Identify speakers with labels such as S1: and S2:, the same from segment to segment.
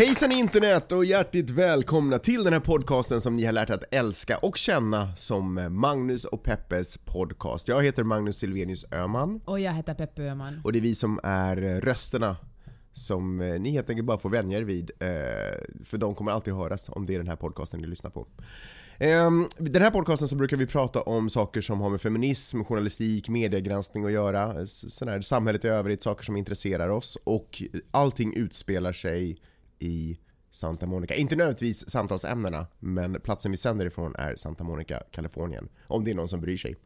S1: Hejsan internet och hjärtligt välkomna till den här podcasten som ni har lärt att älska och känna som Magnus och Peppes podcast. Jag heter Magnus Silvenius Öman
S2: Och jag heter Peppe Öhman.
S1: och det är vi som är rösterna som eh, ni helt enkelt bara får vänja er vid. eh, För de kommer alltid höras om det är den här podcasten ni lyssnar på. Ehm, Den här podcasten så brukar vi prata om saker som har med feminism, journalistik, mediegranskning att göra, sån här, samhället i övrigt, saker som intresserar oss och allting utspelar sig i Santa Monica. Inte nödvändigtvis samtalsämnena, men platsen vi sänder ifrån är Santa Monica, Kalifornien. Om det är någon som bryr sig.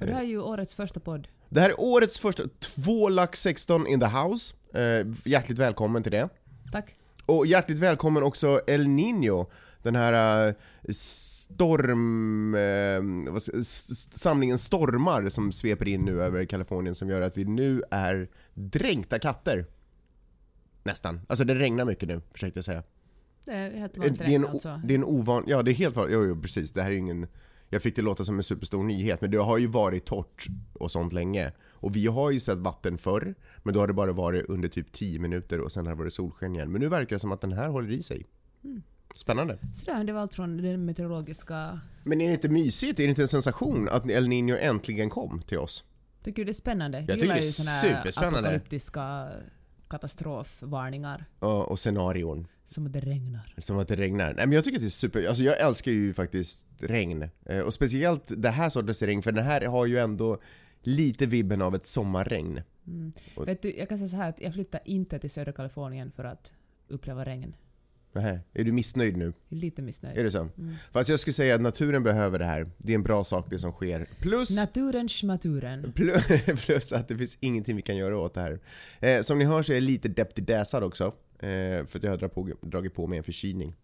S2: Och det här är ju årets första podd.
S1: Det här är årets första, två lax 16 in the house. Eh, hjärtligt välkommen till det.
S2: Tack.
S1: Och hjärtligt välkommen också El Niño, den här eh, storm... Eh, samlingen stormar som sveper in nu över Kalifornien som gör att vi nu är dränkta katter. Nästan. Alltså det regnar mycket nu, försökte jag säga.
S2: Det är
S1: Det en,
S2: alltså.
S1: det är en ovan... Ja, det är helt vanligt. Jo, jo, precis. Det här är ju ingen... Jag fick det låta som en superstor nyhet, men det har ju varit torrt och sånt länge. Och vi har ju sett vatten förr, men då har det bara varit under typ 10 minuter och sen har det varit solsken igen. Men nu verkar det som att den här håller i sig.
S2: Mm.
S1: Spännande.
S2: Så där, det var allt från den meteorologiska...
S1: Men är det inte mysigt? Är det inte en sensation att El Niño äntligen kom till oss?
S2: Tycker du det är spännande?
S1: tycker
S2: gillar
S1: det är superspännande.
S2: apokalyptiska katastrofvarningar.
S1: Ja, och scenarion.
S2: Som att det regnar.
S1: Som att det regnar. Nej men jag tycker att det är super, alltså jag älskar ju faktiskt regn. Eh, Och speciellt det här sortens regn, för den här har ju ändå lite vibben av ett sommarregn.
S2: Mm.
S1: Och-
S2: Vet du, jag kan säga så här att jag flyttar inte till södra Kalifornien för att uppleva regn.
S1: Nähä, Är du missnöjd nu?
S2: Lite missnöjd.
S1: Är det så? Fast jag skulle säga att naturen behöver det här. Det är en bra sak det som sker. Plus,
S2: Naturen schmaturen.
S1: plus, att det finns ingenting vi kan göra åt det här. Eh, som ni hör så är jag lite deptidäsad också. Eh, för att jag har dragit på, dragit på mig en förkylning.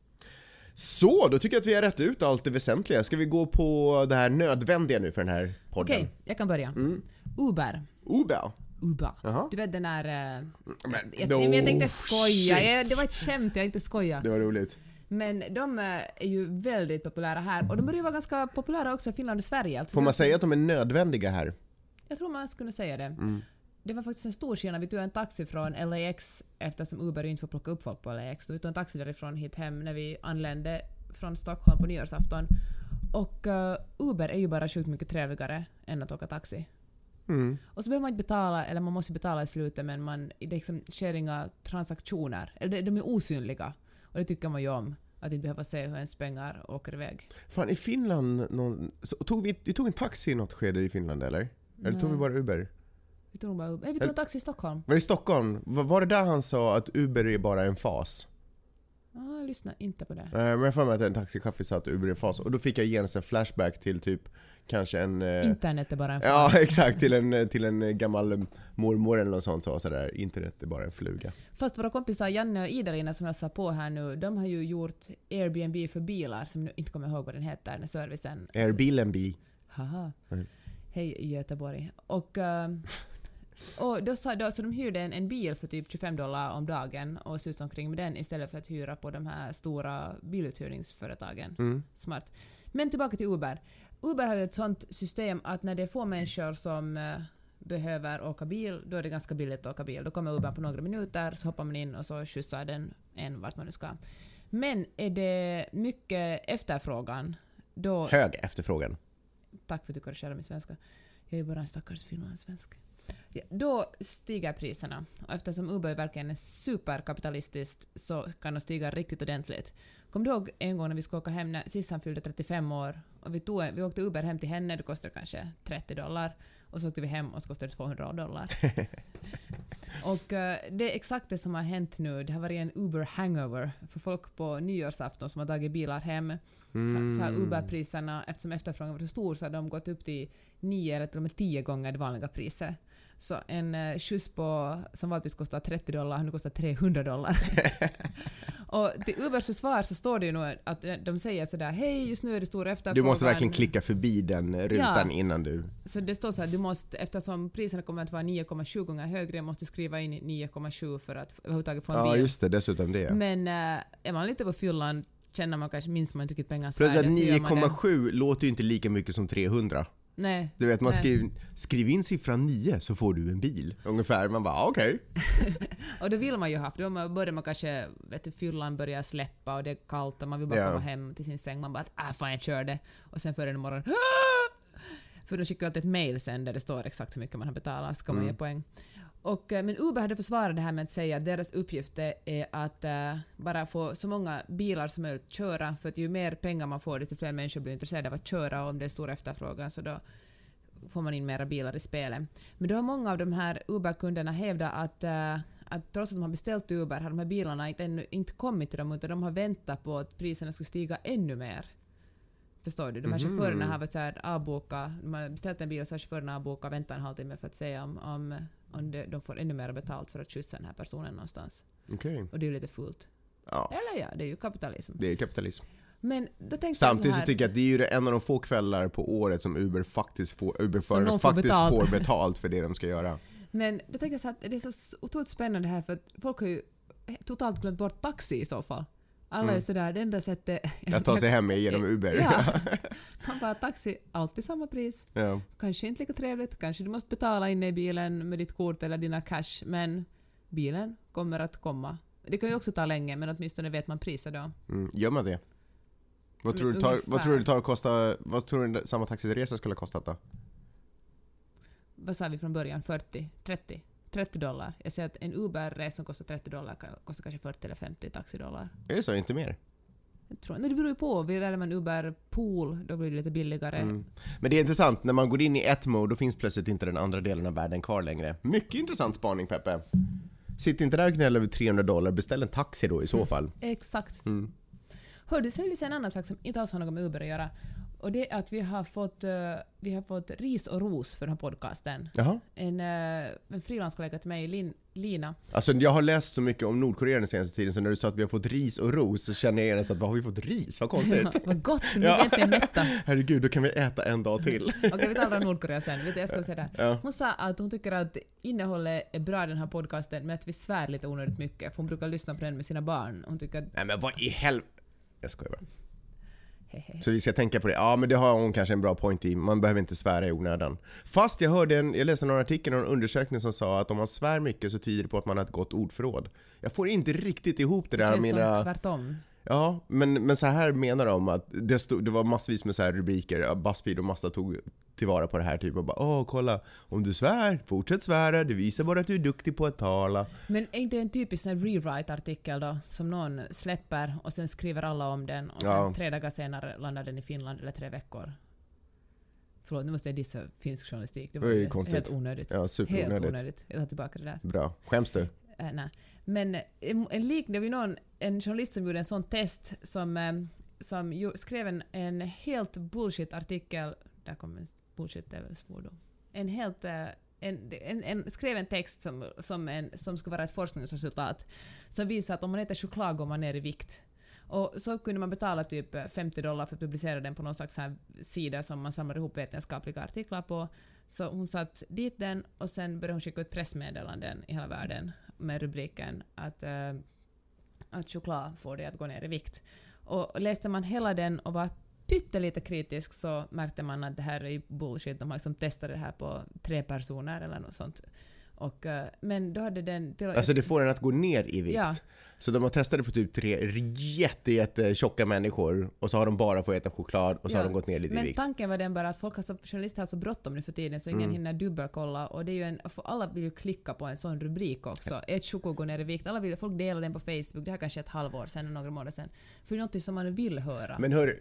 S1: Så, då tycker jag att vi har rätt ut allt det väsentliga. Ska vi gå på det här nödvändiga nu för den här podden?
S2: Okej, jag kan börja.
S1: Mm.
S2: Uber.
S1: Uber.
S2: Uber.
S1: Jaha.
S2: Du vet den där... eh,
S1: Men,
S2: jag,
S1: no
S2: jag tänkte skoja. Jag, det var ett skämt, jag inte skoja.
S1: Det var roligt.
S2: Men de eh, är ju väldigt populära här och de börjar vara ganska populära också i Finland och Sverige. Alltså,
S1: Får man säga att de är nödvändiga här?
S2: Jag tror man skulle säga det.
S1: Mm.
S2: Det var faktiskt en stor skillnad. Vi tog en taxi från LAX eftersom Uber inte får plocka upp folk på LAX. Då vi tog en taxi därifrån hit hem när vi anlände från Stockholm på nyårsafton. Och eh, Uber är ju bara sjukt mycket trevligare än att åka taxi.
S1: Mm.
S2: Och så behöver man inte betala, eller man måste betala i slutet men man, det liksom sker inga transaktioner. Eller de- är osynliga. Och det tycker man ju om. Att inte behöva se hur ens pengar åker iväg.
S1: Fan, i Finland, någon, så, tog vi, vi tog en taxi i något skede i Finland eller? Eller tog vi
S2: Nej.
S1: bara Uber?
S2: Vi tog, bara, nej, vi tog en taxi i Stockholm.
S1: Var det i Stockholm? Var, det där han sa att Uber är bara en fas?
S2: Ah, lyssna inte på det.
S1: Eh, Men jag för mig att en taxichaufför sa att Uber är en fas och då fick jag genast en flashback till typ kanske en... eh,
S2: Internet är bara en fas.
S1: Ja exakt, till en, till en gammal mormor eller något sånt som var sådär, internet är bara en fluga.
S2: Fast våra kompisar Janne och Ida-Lina som jag sa på här nu, de har ju gjort Airbnb för bilar som jag nu inte kommer ihåg vad den heter, den här servicen.
S1: Airbnb.
S2: Haha.
S1: Mm.
S2: Hej Göteborg. Och, ehm, och då sa, då, så de hyrde en, en bil för typ 25 dollar om dagen och sus omkring med den istället för att hyra på de här stora biluthyrningsföretagen.
S1: Mm.
S2: Smart. Men tillbaka till Uber. Uber har ju ett sånt system att när det är få människor som eh, behöver åka bil, då är det ganska billigt att åka bil. Då kommer Uber på några minuter, så hoppar man in och så skjutsar den en vart man nu ska. Men är det mycket efterfrågan, då...
S1: Hög efterfrågan.
S2: Tack för att du korrigerar min svenska. Jag är bara en stackars finlandssvensk. Ja, då stiger priserna. Och eftersom Uber verkligen är superkapitalistiskt så kan de stiga riktigt ordentligt. Kom du ihåg en gång när vi skulle åka hem när Sissan fyllde 35 år och vi, tog, vi åkte Uber hem till henne, det kostade kanske 30 dollar. Och så åkte vi hem och så kostade det 200 dollar. och eh, det är exakt det som har hänt nu. Det har varit en Uber-hangover för folk på nyårsafton som har tagit bilar hem. Så här Uber-priserna, eftersom efterfrågan var så stor så har de gått upp till nio eller till och med tio gånger det vanliga priset. Så en eh, skjuts på, som vanligtvis kostar 30 dollar har nu kostar 300 dollar. och till Ubers försvar så står det ju nog att de säger sådär hej just nu är det stor efterfrågan.
S1: Du måste verkligen klicka förbi den rutan
S2: Ja.
S1: innan du...
S2: Så det står så här, du måste, eftersom priserna kommer att vara 9,7 gånger högre, måste du skriva in 9,7 för att överhuvudtaget få en
S1: Ja
S2: bil.
S1: just det, dessutom det.
S2: Men äh, är man lite på fyllan känner man kanske, minns man inte riktigt pengarnas
S1: Plus att
S2: värde, så gör man det.
S1: 9,7 låter ju inte lika mycket som 300.
S2: Nej.
S1: Du vet, man skriver skriv in siffran 9 så får du en bil. Ungefär. Man bara, ah, okej.
S2: Och det vill man ju ha, för då börjar man kanske, vet du, fyllan börjar släppa och det är kallt och man vill bara
S1: Ja.
S2: komma hem till sin säng. Man bara äh, fan jag kör det. Och sen före morgon "Ah!" För de skickar alltid ett mail sen där det står exakt hur mycket man har betalat, så kan man
S1: Mm.
S2: ge poäng. Och, eh, men Uber hade försvarat det här med att säga att deras uppgift är att eh, bara få så många bilar som möjligt köra, för att ju mer pengar man får desto fler människor blir intresserade av att köra och om det är stor efterfrågan så då får man in mera bilar i spelet. Men då har många av de här Uber-kunderna hävdat att, eh, att trots att de har beställt Uber har de här bilarna inte, ännu, inte kommit till dem utan de har väntat på att priserna skulle stiga ännu mer. Förstår du? De här
S1: Mhm.
S2: chaufförerna har varit så här avboka, de har beställt en bil och så har chaufförerna avbokat och väntat en halvtimme för att se om, om, om de, får ännu mer betalt för att skjutsa den här personen någonstans.
S1: Okej.
S2: Och det är ju lite fult.
S1: Ja,
S2: Eller ja, det är ju kapitalism.
S1: det är kapitalism.
S2: Men då tänkte jag
S1: Samtidigt
S2: så
S1: så
S2: här,
S1: tycker jag att det är ju en av de få kvällar på året som Uber faktiskt får, Uber-förare
S2: får
S1: faktiskt
S2: betalt.
S1: får betalt för det de ska göra.
S2: Men då tänker jag så att det är så otroligt spännande här för att folk har ju totalt glömt bort taxi i så fall. Alla är
S1: Mm.
S2: sådär, det enda sättet...
S1: Att ta sig hem genom Uber.
S2: Ja. Man bara taxi, alltid samma pris.
S1: ja.
S2: Kanske inte lika trevligt, kanske du måste betala inne i bilen med ditt kort eller dina cash, men bilen kommer att komma. Det kan ju också ta länge, men åtminstone vet man priset då.
S1: Mm, gör man det? Vad tror, du tar, vad tror du tar kosta, vad tror du samma taxiresa skulle ha kostat då?
S2: Vad sa vi från början? 40? 30? 30 dollar. Jag säger att en Uber-resa som kostar 30 dollar kan kosta kanske 40 eller 50 taxidollar.
S1: Är det så? Inte mer?
S2: Jag tror, nej, det beror ju på. Väljer man Uber Pool, då blir det lite billigare.
S1: Mm. Men det är intressant, när man går in i ett mode då finns plötsligt inte den andra delen av världen kvar längre. Mycket intressant spaning Peppe. Sitt inte där och gnäll över 300 dollar, beställ en taxi då i så fall.
S2: Exakt.
S1: Mm.
S2: Hördu, sen vill jag säga en annan sak som inte alls har något med Uber att göra. Och det är att vi har fått, eh, vi har fått ris och ros för den här podcasten.
S1: Jaha.
S2: En, uh, en frilanskollega till mig, Lin, Lina,
S1: Alltså jag har läst så mycket om Nordkorea den senaste tiden så när du sa att vi har fått ris och ros så känner jag genast att vad har vi fått ris? Vad konstigt.
S2: vad gott, nu är
S1: Ja.
S2: egentligen mätta.
S1: Herregud, då kan vi äta en dag till.
S2: Okej, vi talar om Nordkorea sen. Vet du, jag ska säga det.
S1: Ja.
S2: Hon sa att hon tycker att innehållet är bra i den här podcasten men att vi svär lite onödigt mycket. För hon brukar lyssna på den med sina barn. Hon tycker att...
S1: Nej men vad i helvete. Jag skojar bara. Så vi ska tänka på det. Ja men det har hon kanske en bra point i. Man behöver inte svära i onödan. Fast jag hörde en, jag läste någon artikel och en undersökning som sa att om man svär mycket så tyder det på att man har ett gott ordförråd. Jag får inte riktigt ihop det
S2: Det
S1: där
S2: känns
S1: mina...
S2: tvärtom.
S1: Ja, men, men så här menar de att det, stod, det var massvis med så här rubriker, Buzzfeed och massa tog tillvara på det här typ och bara åh kolla, om du svär, fortsätt svära, det visar bara att du är duktig på att tala.
S2: Men är inte en typisk rewrite-artikel då, som någon släpper och sen skriver alla om den och sen
S1: Ja.
S2: tre dagar senare landar den i Finland eller tre veckor? Förlåt, nu måste jag dissa finsk journalistik. Det var
S1: Det
S2: helt onödigt.
S1: Ja,
S2: Helt
S1: superonödigt.
S2: onödigt. Jag tar tillbaka det där.
S1: Bra. Skäms du?
S2: Äh, nej. Men eh, en, en lik, det var någon, en journalist som gjorde en sån test som, eh, som ju, skrev en, en helt bullshit-artikel, där kommer bullshit, det är väl svordom. En helt, eh, en, en, en, skrev en text som, som, en, som skulle vara ett forskningsresultat som visar att om man äter choklad går man ner i vikt. Och så kunde man betala typ 50 dollar för att publicera den på någon slags här sida som man samlar ihop vetenskapliga artiklar på. Så hon satt dit den och sen började hon skicka ut pressmeddelanden i hela världen med rubriken att, eh, att choklad får dig att gå ner i vikt. Och läste man hela den och var pyttelite kritisk så märkte man att det här är bullshit. De har liksom testat det här på tre personer eller något sånt. Och, eh, men då hade den... Till,
S1: Alltså det får en att gå ner i vikt.
S2: Ja.
S1: Så de har testat det på typ tre jätte, jätte tjocka människor och så har de bara fått äta choklad och så
S2: Ja,
S1: har de gått ner lite i
S2: Men
S1: vikt.
S2: tanken var den bara att folk har så, journalister har så bråttom nu för tiden så ingen
S1: Mm.
S2: hinner dubbelkolla och det är ju en, för alla vill ju klicka på en sån rubrik också. Ett choko går ner i vikt. Alla vill, folk delar den på Facebook. Det här kanske är ett halvår sedan, några månader sedan. För det är något som man vill höra.
S1: Men hör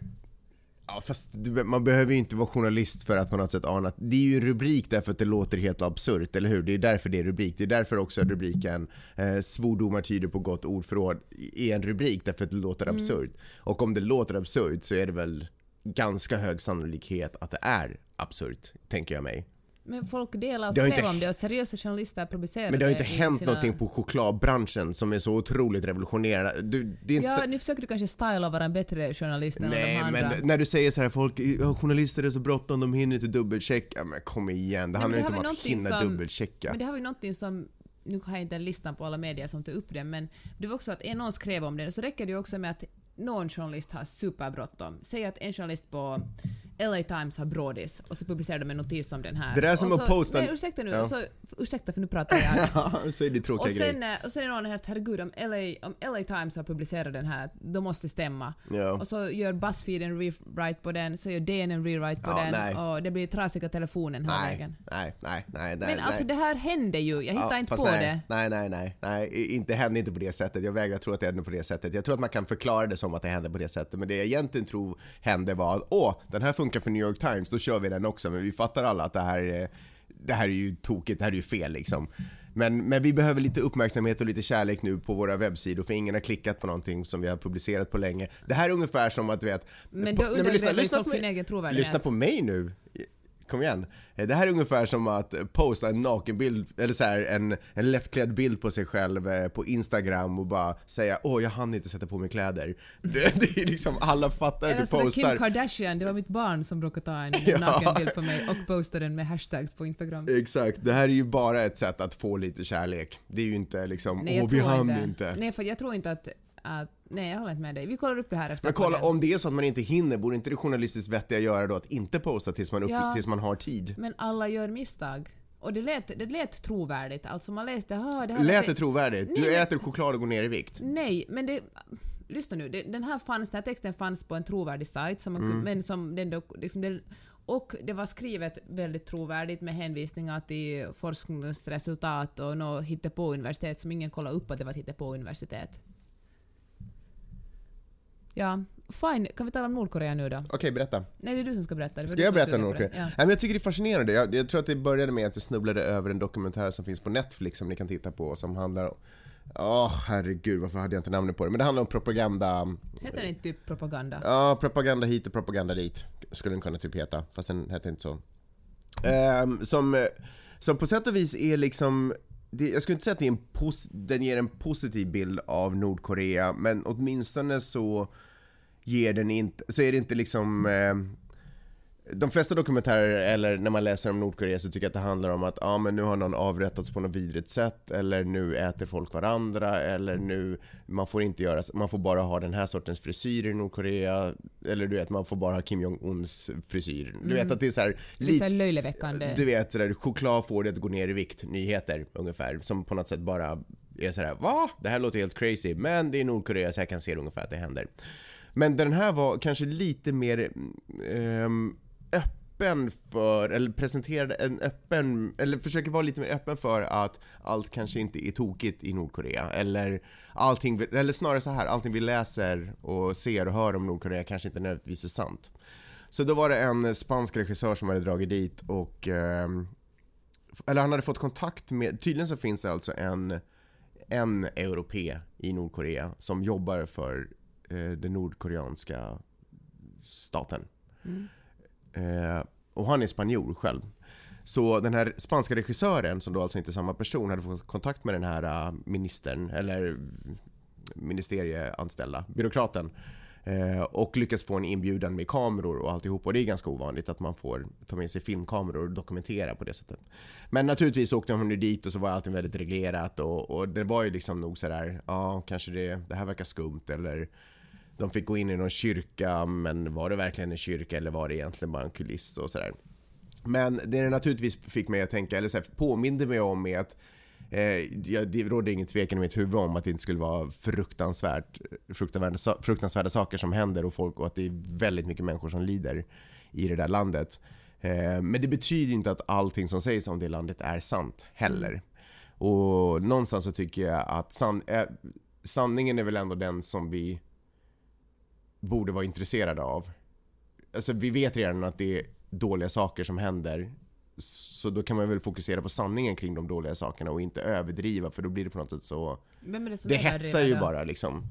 S1: Ja fast man behöver ju inte vara journalist för att på något sätt ana det är ju en rubrik därför att det låter helt absurt, eller hur? Det är därför det är rubrik. Det är därför också rubriken eh, “Svordomar tyder på gott ordförråd” är en rubrik därför att det låter
S2: Mm.
S1: absurt. Och om det låter absurt så är det väl ganska hög sannolikhet att det är absurt, tänker jag mig.
S2: Men folk delar och
S1: Det har
S2: skrev
S1: inte-
S2: om det och seriösa journalister publicerade
S1: Men det har ju inte
S2: i
S1: hänt
S2: sina...
S1: någonting på chokladbranschen som är så otroligt revolutionerande. Du, det är inte
S2: Ja,
S1: så...
S2: nu försöker du kanske styla och vara en bättre journalist än de
S1: Nej,
S2: andra.
S1: men när du säger så här, folk, ja, journalister är så bråttom, de hinner inte dubbelchecka. Men kom igen, det
S2: Nej,
S1: handlar
S2: men
S1: inte
S2: det
S1: om
S2: har
S1: att hinna
S2: som-
S1: dubbelchecka.
S2: Men det har vi någonting som, nu har jag inte en lista på alla medier som tar upp det, men det var också att en någon skrev om det, så räcker det ju också med att någon journalist har superbråttom. Säg att en journalist på LA Times har brådis och så publicerar de en notis om den här.
S1: Det där är som att posta-
S2: Nej, ursäkta nu.
S1: Ja.
S2: Och så, ursäkta för nu pratar jag.
S1: Säg din tråkiga
S2: Och sen,
S1: grej.
S2: eh, och sen är någon här, herregud om LA, om LA Times har publicerat den här, då måste det stämma.
S1: Ja.
S2: Och så gör Buzzfeed en rewrite på den, så gör DN en rewrite på
S1: Ja,
S2: den
S1: nej.
S2: och det blir trasiga telefonen hela
S1: Nej,
S2: vägen.
S1: nej, nej, nej, nej.
S2: Men alltså
S1: nej.
S2: det här hände ju, jag hittar
S1: Ja,
S2: inte på
S1: nej,
S2: det.
S1: Nej, nej, nej, nej, inte hände inte på det sättet. Jag vägrar tro att det hände på det sättet. Jag tror att man kan förklara det som att det hände på det sättet, men det jag egentligen tror hände var att åh, den här funkar för New York Times, då kör vi den också. Men vi fattar alla att det här är, det här är ju tokigt, det här är ju fel liksom. Men, men vi behöver lite uppmärksamhet och lite kärlek nu på våra webbsidor för ingen har klickat på någonting som vi har publicerat på länge. Det här är ungefär som att du vet...
S2: Men då
S1: lyssna
S2: folk sin egen trovärdighet.
S1: Lyssna på mig nu. Kom igen. Det här är ungefär som att posta en nakenbild, eller så här, en, en lättklädd bild på sig själv eh, på Instagram och bara säga åh jag hann inte sätta på mig kläder. Det, det är liksom, alla fattar att du
S2: sådär Kim
S1: postar.
S2: Kardashian, det var mitt barn som brukade ta en
S1: Ja.
S2: nakenbild på mig och posta den med hashtags på Instagram.
S1: Exakt, det här är ju bara ett sätt att få lite kärlek. Det är ju inte liksom,
S2: Nej,
S1: åh vi hann inte.
S2: Nej, för jag tror inte att, att... Nej, jag håller inte med dig. Vi kollar upp det här efter
S1: Men kolla,
S2: podden.
S1: om det är så att man inte hinner, borde inte det journalistiskt vettiga göra då att inte posta tills man, upp,
S2: Ja.
S1: tills man har tid?
S2: Men alla gör misstag. Och det lät, det lät trovärdigt. Alltså man läste, det här
S1: Lät det
S2: fe-"
S1: trovärdigt?
S2: Nej,
S1: Du
S2: men-
S1: äter choklad och går ner i vikt.
S2: Nej, men det... Lyssna nu, det, den här, fanns, den här texten fanns på en trovärdig sajt, som man,
S1: Mm.
S2: kunde- men som den då, liksom den, och det var skrivet väldigt trovärdigt med hänvisningar till forskningsresultat och något hittepå-universitet som ingen kollade upp att det var ett hittepå-universitet. Ja, fine. Kan vi tala om Nordkorea nu då?
S1: Okej, berätta.
S2: Nej, det är du som ska berätta. Det
S1: Ska jag berätta om. Nordkorea?
S2: Ja.
S1: Nej, men jag tycker det är fascinerande. Jag, jag tror att det började med att jag snubblade över en dokumentär som finns på Netflix som ni kan titta på som handlar om... Åh, herregud, varför hade jag inte namnet på det? Men det handlar om propaganda...
S2: Heter det inte typ propaganda?
S1: Ja, propaganda hit och propaganda dit. Skulle den kunna typ heta, fast den heter inte så. Ehm, som, som på sätt och vis är liksom... Det, jag skulle inte säga att det är en pos, den ger en positiv bild av Nordkorea, men åtminstone så ger den inte, så är det inte liksom eh, de flesta dokumentärer, eller när man läser om Nordkorea så tycker jag att det handlar om att ja men nu har någon avrättats på något vidrigt sätt eller nu äter folk varandra eller nu man får inte göra, man får bara ha den här sortens frisyr i Nordkorea eller du vet man får bara ha Kim Jong-Uns frisyr. Du vet att det är så här,
S2: Lite såhär löjleväckande.
S1: du vet sådär, choklad får dig att gå ner i vikt, nyheter ungefär, som på något sätt bara är sådär va? Det här låter helt crazy, men det är Nordkorea så jag kan se ungefär att det händer. Men den här var kanske lite mer um, öppen för, eller presenterade en öppen, eller försöker vara lite mer öppen för att allt kanske inte är tokigt i Nordkorea. Eller allting, eller snarare så här, allting vi läser och ser och hör om Nordkorea kanske inte nödvändigtvis är sant. Så då var det en spansk regissör som hade dragit dit och um, eller han hade fått kontakt med, tydligen så finns det alltså en, en europe i Nordkorea som jobbar för eh, den nordkoreanska staten. Eh, och han är spanjor själv. Så den här spanska regissören, som då alltså inte är samma person, hade fått kontakt med den här eh, ministern, eller ministerieanställda, byråkraten. Eh, och lyckas få en inbjudan med kameror och alltihop. Och det är ganska ovanligt att man får ta med sig filmkameror och dokumentera på det sättet. Men naturligtvis åkte hon ju dit och så var allting väldigt reglerat och, och det var ju liksom nog sådär, ja kanske det, det här verkar skumt eller de fick gå in i någon kyrka men var det verkligen en kyrka eller var det egentligen bara en kuliss och sådär. Men det det naturligtvis fick mig att tänka, eller så här, påminde mig om är att eh, det råder ingen tvekan i mitt huvud om att det inte skulle vara fruktansvärt, fruktansvärda, fruktansvärda saker som händer och folk och att det är väldigt mycket människor som lider i det där landet. Eh, men det betyder inte att allting som sägs om det landet är sant heller. Och någonstans så tycker jag att san, eh, sanningen är väl ändå den som vi borde vara intresserade av. Alltså vi vet redan att det är dåliga saker som händer. Så då kan man väl fokusera på sanningen kring de dåliga sakerna och inte överdriva för då blir det på något sätt så...
S2: Vem är det som
S1: Det
S2: är
S1: hetsar ju bara liksom.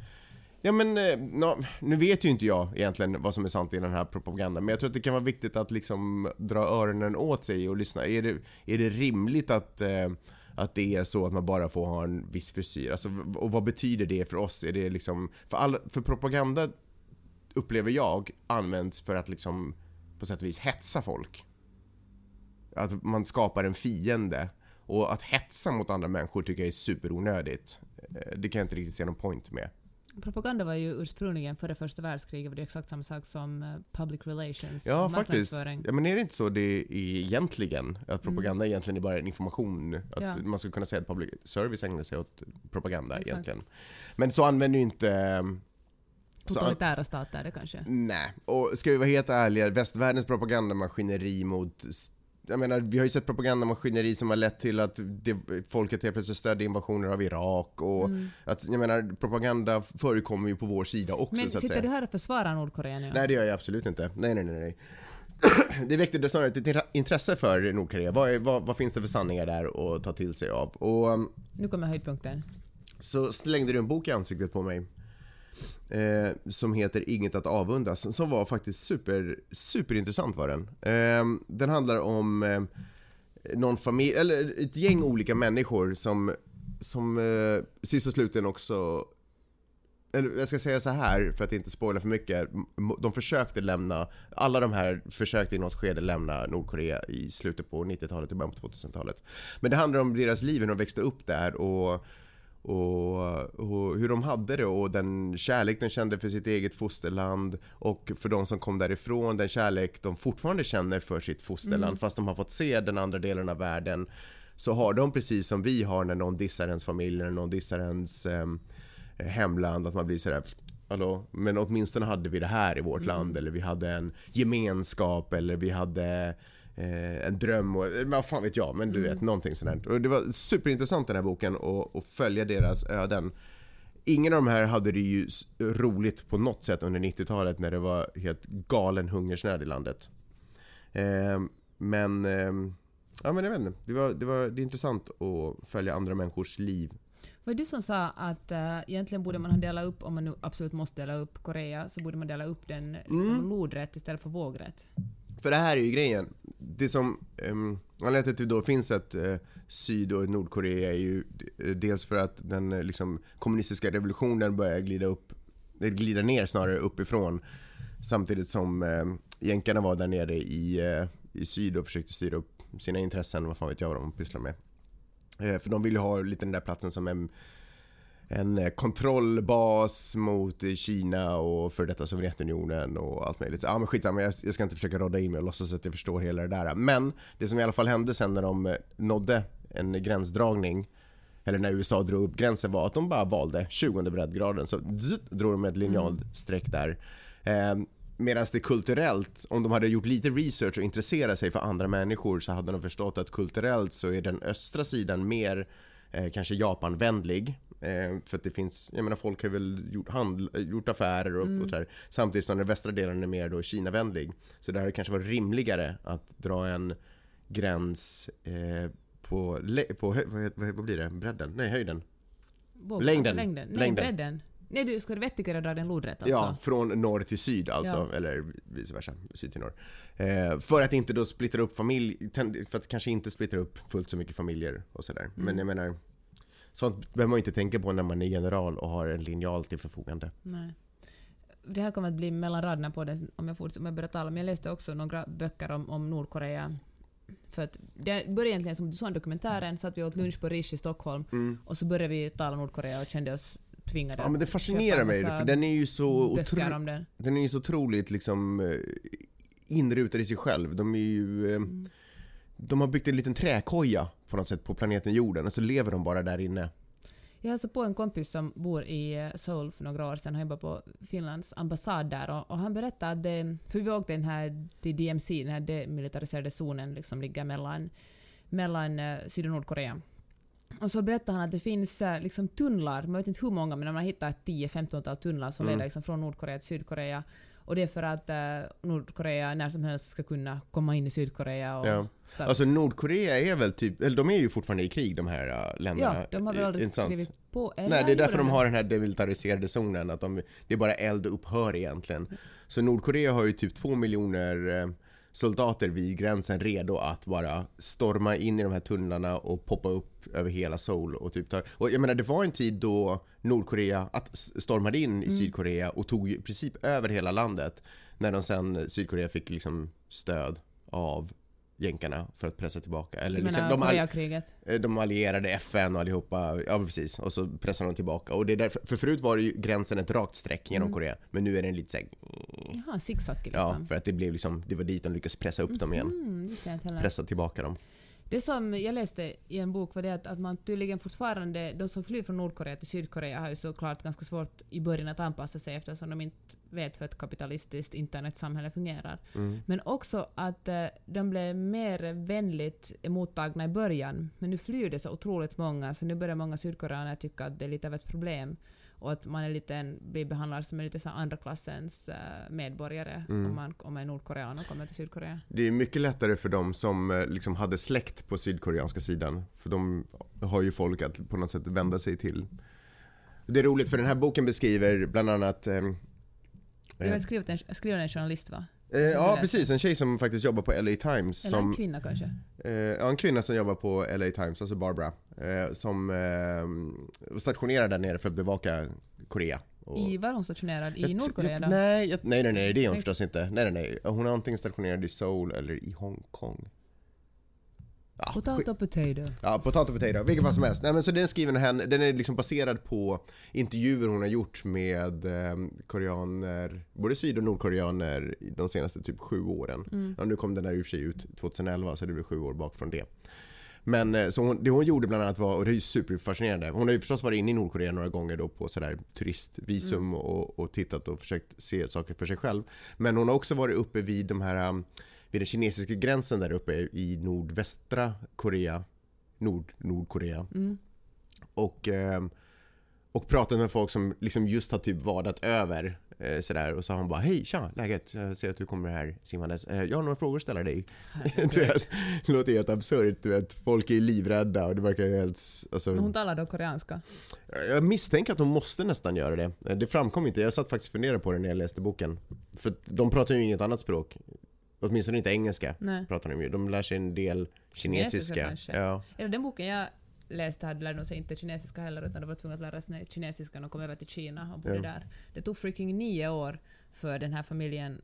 S1: Ja men, eh, nå, nu vet ju inte jag egentligen vad som är sant i den här propagandan men jag tror att det kan vara viktigt att liksom dra öronen åt sig och lyssna. Är det, är det rimligt att, eh, att det är så att man bara får ha en viss frisyr? Alltså, och vad betyder det för oss? Är det liksom, för, all, för propaganda upplever jag används för att liksom på sätt och vis hetsa folk. Att man skapar en fiende. Och att hetsa mot andra människor tycker jag är superonödigt. Eh, Det kan jag inte riktigt se någon point med.
S2: Propaganda var ju ursprungligen före första världskriget var det exakt samma sak som eh, public relations,
S1: Ja, faktiskt. Ja, men är det inte så det är egentligen? Att propaganda egentligen är bara en information? Att
S2: Ja.
S1: man skulle kunna säga att public service ägnar sig åt propaganda
S2: Exakt.
S1: egentligen. Men så använder ju inte...
S2: Totalitära stater det kanske.
S1: nej, och ska vi vara helt ärliga, västvärldens propagandamaskineri mot jag menar, vi har ju sett propagandamaskineri som har lett till att det, folket helt plötsligt stödde invasioner av Irak och
S2: Mm.
S1: att, jag menar, propaganda förekommer ju på vår sida också
S2: Men
S1: så att
S2: sitter
S1: säga.
S2: du här och försvarar Nordkorea nu?
S1: Nej det gör jag absolut inte. Nej, nej, nej, nej. Det väckte det snarare ett intresse för Nordkorea. Vad, är, vad, vad finns det för sanningar där att ta till sig av? Och um,
S2: Nu kommer höjdpunkten.
S1: så slängde du en bok i ansiktet på mig. Eh, som heter Inget att avundas. Som var faktiskt super, superintressant var den. Eh, den handlar om eh, någon familj, eller ett gäng olika människor som, som eh, sist och slutligen också eller jag ska säga så här för att inte spoila för mycket. De försökte lämna, alla de här försökte i något skede lämna Nordkorea i slutet på 90-talet och början på 2000-talet. Men det handlar om deras liv, hur de växte upp där och, och, och hur de hade det och den kärlek de kände för sitt eget fosterland och för de som kom därifrån, den kärlek de fortfarande känner för sitt fosterland fast de har fått se den andra delen av världen så har de precis som vi har när någon dissar ens familj, när någon dissar ens ehm, hemland, att man blir sådär Hallå, men åtminstone hade vi det här i vårt land eller vi hade en gemenskap eller vi hade eh, en dröm och eh, vad fan vet jag, men du vet någonting sådant. Och det var superintressant den här boken och, och följa deras öden. Ingen av de här hade det ju roligt på något sätt under 90-talet när det var helt galen hungersnöd i landet. Eh, men, eh, ja men jag vet inte, det, var, det, var, det är intressant att följa andra människors liv
S2: Var det du som sa att äh, egentligen borde man ha delat upp, om man nu absolut måste dela upp Korea, så borde man dela upp den liksom
S1: Mm.
S2: lodrätt istället för vågrätt?
S1: För det här är ju grejen. Det som, um, anledningen till att det då finns ett uh, Syd och ett Nordkorea är ju eh, dels för att den uh, liksom, kommunistiska revolutionen börjar glida upp, glida ner snarare uppifrån. Samtidigt som uh, jänkarna var där nere i, i syd och försökte styra upp sina intressen, vad fan vet jag vad de pysslar med. För de vill ju ha lite den där platsen som en, en eh, kontrollbas mot Kina och för detta Sovjetunionen och allt möjligt. Ja men skitsamma, jag, jag ska inte försöka rodda in mig och låtsas att jag förstår hela det där. Men det som i alla fall hände sen när de eh, nådde en gränsdragning eller när USA drog upp gränsen var att de bara valde 20 breddgraden. Så zzz, drog de ett linjalstreck där. Eh, Medan det kulturellt, om de hade gjort lite research och intresserat sig för andra människor så hade de förstått att kulturellt så är den östra sidan mer eh, kanske Japanvänlig. Eh, för att det finns, jag menar folk har väl gjort, handl, gjort affärer och, och så här, Samtidigt som den västra delen är mer då Kinavänlig. Så det hade kanske varit rimligare att dra en gräns eh, på, på vad, vad, blir det? Bredden? Nej, höjden.
S2: Vågrätt,
S1: Längden.
S2: längden. Nej,
S1: Längden.
S2: bredden. Nej, du ska vettigare dra den lodrätt alltså?
S1: Ja, från norr till syd alltså,
S2: Ja.
S1: eller vice versa, syd till norr. Eh, för att inte då splittra upp familj, för att kanske inte splittra upp fullt så mycket familjer och sådär.
S2: Mm.
S1: Men jag menar, sånt behöver man inte tänka på när man är general och har en linjal till förfogande.
S2: Nej. Det här kommer att bli mellan raderna på det om jag, fortsätter, om jag börjar tala, men jag läste också några böcker om, om Nordkorea. För att det började egentligen som du sa i dokumentären, så att vi åt lunch på Rish i Stockholm och så började vi tala Nordkorea och kände oss tvingade
S1: Ja men det fascinerar mig, för den är ju så otro-
S2: den.
S1: den är ju så otroligt liksom eh, inrutad i sig själv. De är ju... Eh,
S2: Mm.
S1: De har byggt en liten träkoja på något sätt på planeten jorden och så lever de bara där inne.
S2: Jag hälsade på en kompis som bor i eh, Seoul för några år sedan. Han jobbar på Finlands ambassad där och, och han berättade att det, för vi åkte den här till DMC, den här demilitariserade zonen liksom ligger mellan, mellan eh, Syd och Nordkorea. Och så berättade han att det finns eh, liksom tunnlar, man vet inte hur många, men man har hittat 10-15 tunnlar som
S1: Mm.
S2: leder liksom från Nordkorea till Sydkorea. Och det är för att eh, Nordkorea när som helst ska kunna komma in i Sydkorea och
S1: Ja.
S2: starta.
S1: Alltså Nordkorea är väl typ, eller de är ju fortfarande i krig de här äh, länderna.
S2: ja, de har väl aldrig
S1: Intressant.
S2: skrivit på... eller
S1: Nej, det är därför de har den här demilitariserade zonen, att de, det är bara eld och upphör egentligen. Så Nordkorea har ju typ två miljoner eh, soldater vid gränsen redo att bara storma in i de här tunnlarna och poppa upp över hela Seoul och typ ta... Och jag menar, det var en tid då Nordkorea att stormade in i Sydkorea och tog i princip över hela landet när de sen, Sydkorea fick liksom stöd av jänkarna för att pressa tillbaka. Eller
S2: Du
S1: liksom, de, all, eh, de allierade FN och allihopa, ja precis, och så pressar de tillbaka. Och det är därför, för förut var ju gränsen ett rakt streck genom
S2: Mm.
S1: Korea, men nu är den lite såhär,
S2: Jaha, zigzag
S1: ja,
S2: liksom.
S1: för att det blev liksom, det var dit de lyckades pressa upp dem igen.
S2: Mm, visste jag inte heller.
S1: Pressa tillbaka dem.
S2: Det som jag läste i en bok var det att, att man tydligen fortfarande, de som flyr från Nordkorea till Sydkorea har ju såklart ganska svårt i början att anpassa sig eftersom de inte vet hur ett kapitalistiskt internetsamhälle fungerar.
S1: Mm.
S2: Men också att eh, de blev mer vänligt emottagna i början, men nu flyr det så otroligt många så nu börjar många sydkoreaner tycka att det är lite av ett problem och att man är lite blir behandlad som en lite så andra klassens eh, medborgare
S1: Mm.
S2: om man om man är nordkorean och kommer till Sydkorea.
S1: Det är mycket lättare för dem som eh, liksom hade släkt på sydkoreanska sidan. För de har ju folk att på något sätt vända sig till. Det är roligt för den här boken beskriver bland annat eh,
S2: Det var skrivet en, skriven en journalist va?
S1: Eh, Ja precis, en tjej som faktiskt jobbar på LA Times.
S2: Eller en
S1: Som,
S2: kvinna kanske?
S1: eh, ja, en kvinna som jobbar på LA Times, alltså Barbara. Eh, som eh, var stationerad där nere för att bevaka Korea. Och-
S2: I, var hon stationerad? I
S1: Jag-
S2: Nordkorea
S1: jag,
S2: då?
S1: nej, jag, nej, nej, nej, det är hon förstås inte. Nej, nej, nej. Hon är antingen stationerad i Seoul eller i Hongkong.
S2: Potato potato.
S1: Ja, potato potato, vilket fall som helst. Nej, men så den är skriven henne, den är liksom baserad på intervjuer hon har gjort med eh, koreaner, både syd och nordkoreaner i de senaste typ sju åren.
S2: Mm.
S1: Ja, nu kom den här i och för sig ut 2011 så det blir sju år bak från det. Men eh, så hon, det hon gjorde bland annat var, och det är ju superfascinerande, hon har ju förstås varit inne i Nordkorea några gånger då på sådär turistvisum och, och tittat och försökt se saker för sig själv. Men hon har också varit uppe vid de här, um, vid den kinesiska gränsen där uppe i nordvästra Korea, Nord, Nordkorea.
S2: Mm.
S1: Och, ehm, och pratat med folk som liksom just har typ vadat över eh, sådär och så har hon bara Hej tja, läget? Jag ser att du kommer här simmandes. Eh, Jag har några frågor att ställa dig. du vet, det låter helt absurt. Du vet, folk är livrädda och det verkar helt... Alltså,
S2: Men hon talar då koreanska?
S1: jag misstänker att de måste nästan göra det. Eh, Det framkom inte. Jag satt faktiskt och funderade på det när jag läste boken. För de pratar ju inget annat språk. Åtminstone inte engelska
S2: Nej.
S1: pratar de ju. De lär sig en del kinesiska.
S2: kanske.
S1: ja.
S2: Eller den boken jag läste hade lärde de sig inte kinesiska heller utan de var tvungna att lära sig kinesiska när de kom över till Kina och bodde
S1: Ja.
S2: där. Det tog freaking nio år för den här familjen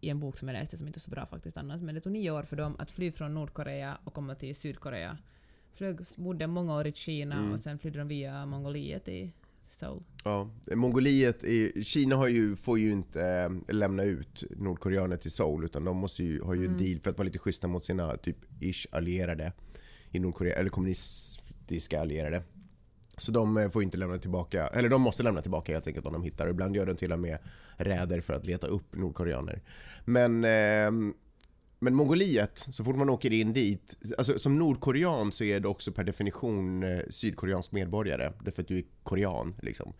S2: i en bok som jag läste som inte är så bra faktiskt annars, men det tog nio år för dem att fly från Nordkorea och komma till Sydkorea. Flög, bodde många år i Kina
S1: Mm.
S2: och sen flydde de via Mongoliet i Seoul.
S1: Ja, Mongoliet, är, Kina har ju, får ju inte eh, lämna ut nordkoreaner till Seoul utan de måste ju, har ju en deal för att vara lite schyssta mot sina typ ish allierade i Nordkorea, eller kommunistiska allierade. Så de eh, får inte lämna tillbaka, eller de måste lämna tillbaka helt enkelt om de hittar. Ibland gör de till och med räder för att leta upp nordkoreaner. Men ehm, men Mongoliet, så fort man åker in dit, alltså som nordkorean så är du också per definition eh, sydkoreansk medborgare, därför att du är korean liksom.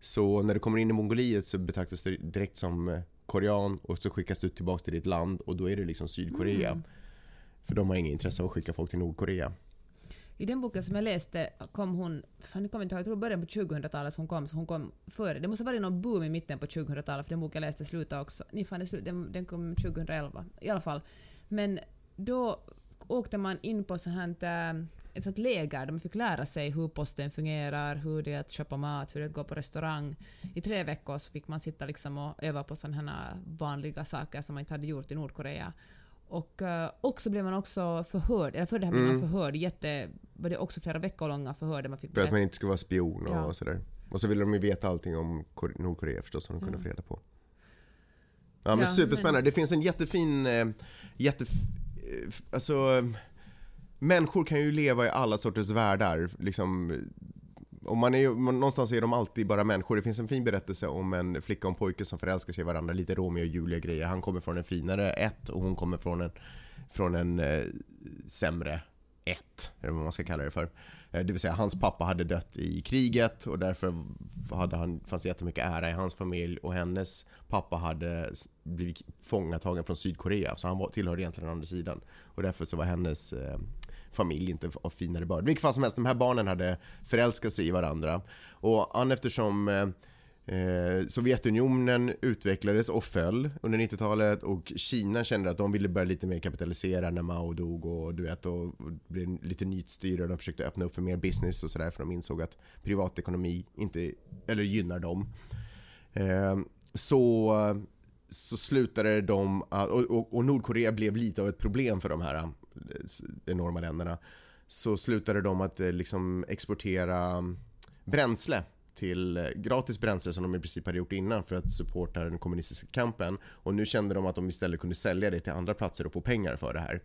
S1: Så när du kommer in i Mongoliet så betraktas du direkt som eh, korean och så skickas du tillbaka till ditt land och då är det liksom Sydkorea.
S2: Mm.
S1: För de har inget intresse av att skicka folk till Nordkorea.
S2: I den boken som jag läste kom hon, fan nu kommer jag inte ihåg, jag tror början på 2000-talet hon kom, så hon kom före. Det måste ha varit någon boom i mitten på 2000-talet för den boken jag läste slutade också. Nej fan, slut, den, den kom 2011 i alla fall. Men då åkte man in på så här, ett, ett sånt läger där man fick lära sig hur posten fungerar, hur det är att köpa mat, hur det är att gå på restaurang. I tre veckor så fick man sitta liksom och öva på sådana här vanliga saker som man inte hade gjort i Nordkorea. Och uh, också blev man också förhörd, eller för det här blev man
S1: Mm.
S2: förhörd, jätte, var det också flera veckor långa förhör där man fick
S1: För att man inte ska vara spion och
S2: Ja.
S1: sådär. Och så ville de ju veta allting om Kor- Nordkorea förstås som de kunde
S2: Ja.
S1: få reda på. Ja men
S2: Ja,
S1: superspännande. Det finns en jättefin, jätte... eh, Alltså... Människor kan ju leva i alla sorters världar. Liksom, och man är, ju- någonstans är de alltid bara människor. Det finns en fin berättelse om en flicka och en pojke som förälskar sig i varandra. Lite Romeo och Julia grejer. Han kommer från en finare ett och hon kommer från en, från en eh, sämre ett. Eller vad man ska kalla det för. Eh, Det vill säga hans pappa hade dött i kriget och därför hade han, fanns det jättemycket ära i hans familj och hennes pappa hade blivit fångatagen från Sydkorea så han var, tillhörde egentligen den andra sidan. Och därför så var hennes eh, familj inte av finare börd. Vilket fall som helst, de här barnen hade förälskat sig i varandra. Och an eftersom eh, eh, Sovjetunionen utvecklades och föll under 90-talet och Kina kände att de ville börja lite mer kapitalisera när Mao dog och du vet och och blev lite nytstyre och de försökte öppna upp för mer business och sådär för de insåg att privatekonomi inte, eller gynnar dem. Eh, så så slutade de och, och, och Nordkorea blev lite av ett problem för de här enorma länderna. Så slutade de att eh, liksom exportera bränsle till eh, gratis bränsle som de i princip hade gjort innan för att supporta den kommunistiska kampen och nu kände de att de istället kunde sälja det till andra platser och få pengar för det här.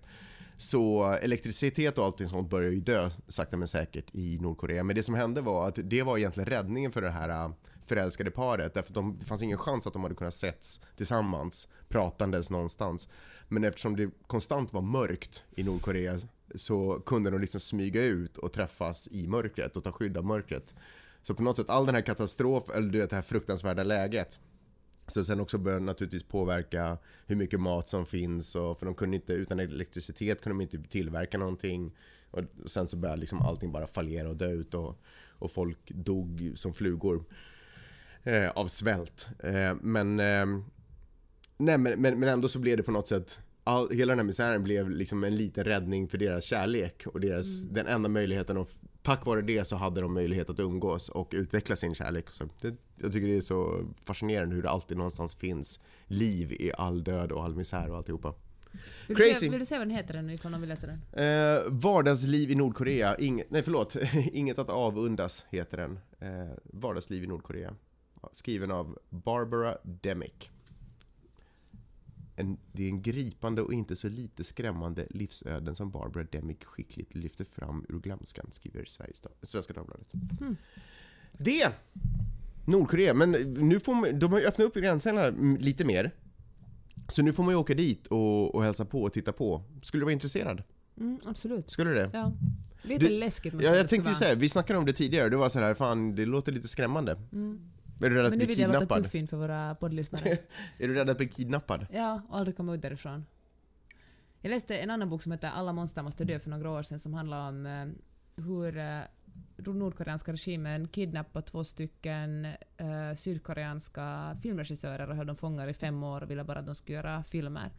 S1: Så elektricitet och allting sånt börjar ju dö sakta men säkert i Nordkorea. Men det som hände var att det var egentligen räddningen för det här eh, förälskade paret. Därför att de, det fanns ingen chans att de hade kunnat setts tillsammans pratandes någonstans. Men eftersom det konstant var mörkt i Nordkorea så kunde de liksom smyga ut och träffas i mörkret och ta skydd av mörkret. Så på något sätt all den här katastrof, eller du vet det här fruktansvärda läget så sen också började naturligtvis påverka hur mycket mat som finns och för de kunde inte, utan elektricitet kunde de inte tillverka någonting. Och sen så började liksom allting bara fallera och dö ut och, och folk dog som flugor. Eh, av svält. Eh, men, eh, nej, men, men, ändå så blev det på något sätt All, hela den här misären blev liksom en liten räddning för deras kärlek och deras, mm. den enda möjligheten att tack vare det så hade de möjlighet att umgås och utveckla sin kärlek. Så det, jag tycker det är så fascinerande hur det alltid någonstans finns liv i all död och all misär och alltihopa.
S2: Vill Crazy. Du se, vill du säga vad den heter nu ifall någon vill läsa den?
S1: Eh, vardagsliv i Nordkorea. Inget, nej förlåt, Inget att avundas heter den. Eh, vardagsliv i Nordkorea. Skriven av Barbara Demick en, det är en gripande och inte så lite skrämmande livsöden som Barbara Demick skickligt lyfter fram ur glömskan, skriver Sveriges, Svenska Dagbladet. Mm. Det! Nordkorea, men nu får man, de har ju öppnat upp gränserna lite mer. Så nu får man ju åka dit och, och hälsa på och titta på. Skulle du vara intresserad?
S2: Mm, absolut.
S1: Skulle du det?
S2: Ja. Lite du, läskigt
S1: Ja, jag tänkte ju säga, vi snackade om det tidigare, det var så här, fan det låter lite skrämmande. Mm. Är du rädd att bli kidnappad? Men nu vill jag låta
S2: tuff inför våra poddlyssnare.
S1: är du rädd att bli kidnappad?
S2: Ja, och aldrig komma ut därifrån. Jag läste en annan bok som heter Alla monster måste dö för några år sedan som handlar om eh, hur eh, nordkoreanska regimen kidnappade två stycken eh, sydkoreanska filmregissörer och höll dem fångar i fem år och ville bara att de skulle göra filmer.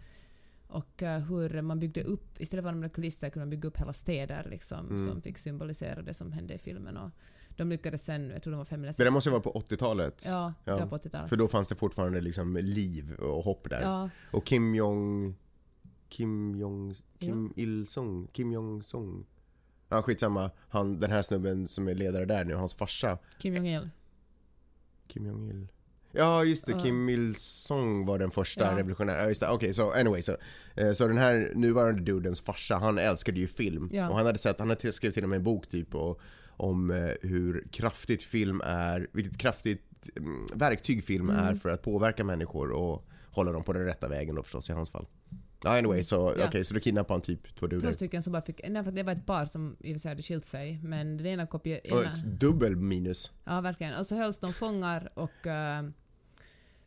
S2: Och uh, hur man byggde upp, istället för att använda kulisser kunde man bygga upp hela städer liksom, mm. som fick symbolisera det som hände i filmen. Och de lyckades sen, jag tror de var fem eller sex.
S1: Det där måste ju vara på 80-talet.
S2: Ja, ja. ja på 80-talet.
S1: För då fanns det fortfarande liksom liv och hopp där. Ja. Och Kim Jong... Kim Jong... Kim ja. Il-Sung? Kim Jong-Sung? Ja, skitsamma. Han, den här snubben som är ledare där nu, hans farsa.
S2: Kim Jong-Il.
S1: Kim Jong-Il. Ja, just det. Uh. Kim Il-Sung var den första ja. revolutionären. Ja, just det. Okej, okay, så so anyway. Så, eh, så den här nuvarande dudens farsa, han älskade ju film. Ja. Och han hade sett, han hade skrivit till och med en bok typ och om eh, hur kraftigt film är, vilket kraftigt mm, verktyg film mm. är för att påverka människor och hålla dem på den rätta vägen då förstås i hans fall. Ja, anyway, så, ja. Okay, så då kidnappade han typ två duder?
S2: Två stycken som bara fick... Nej, för det var ett par som i och för sig hade skilt sig, men den ena kopierade...
S1: Dubbel minus.
S2: Ja, verkligen. Och så hölls de fångar och uh,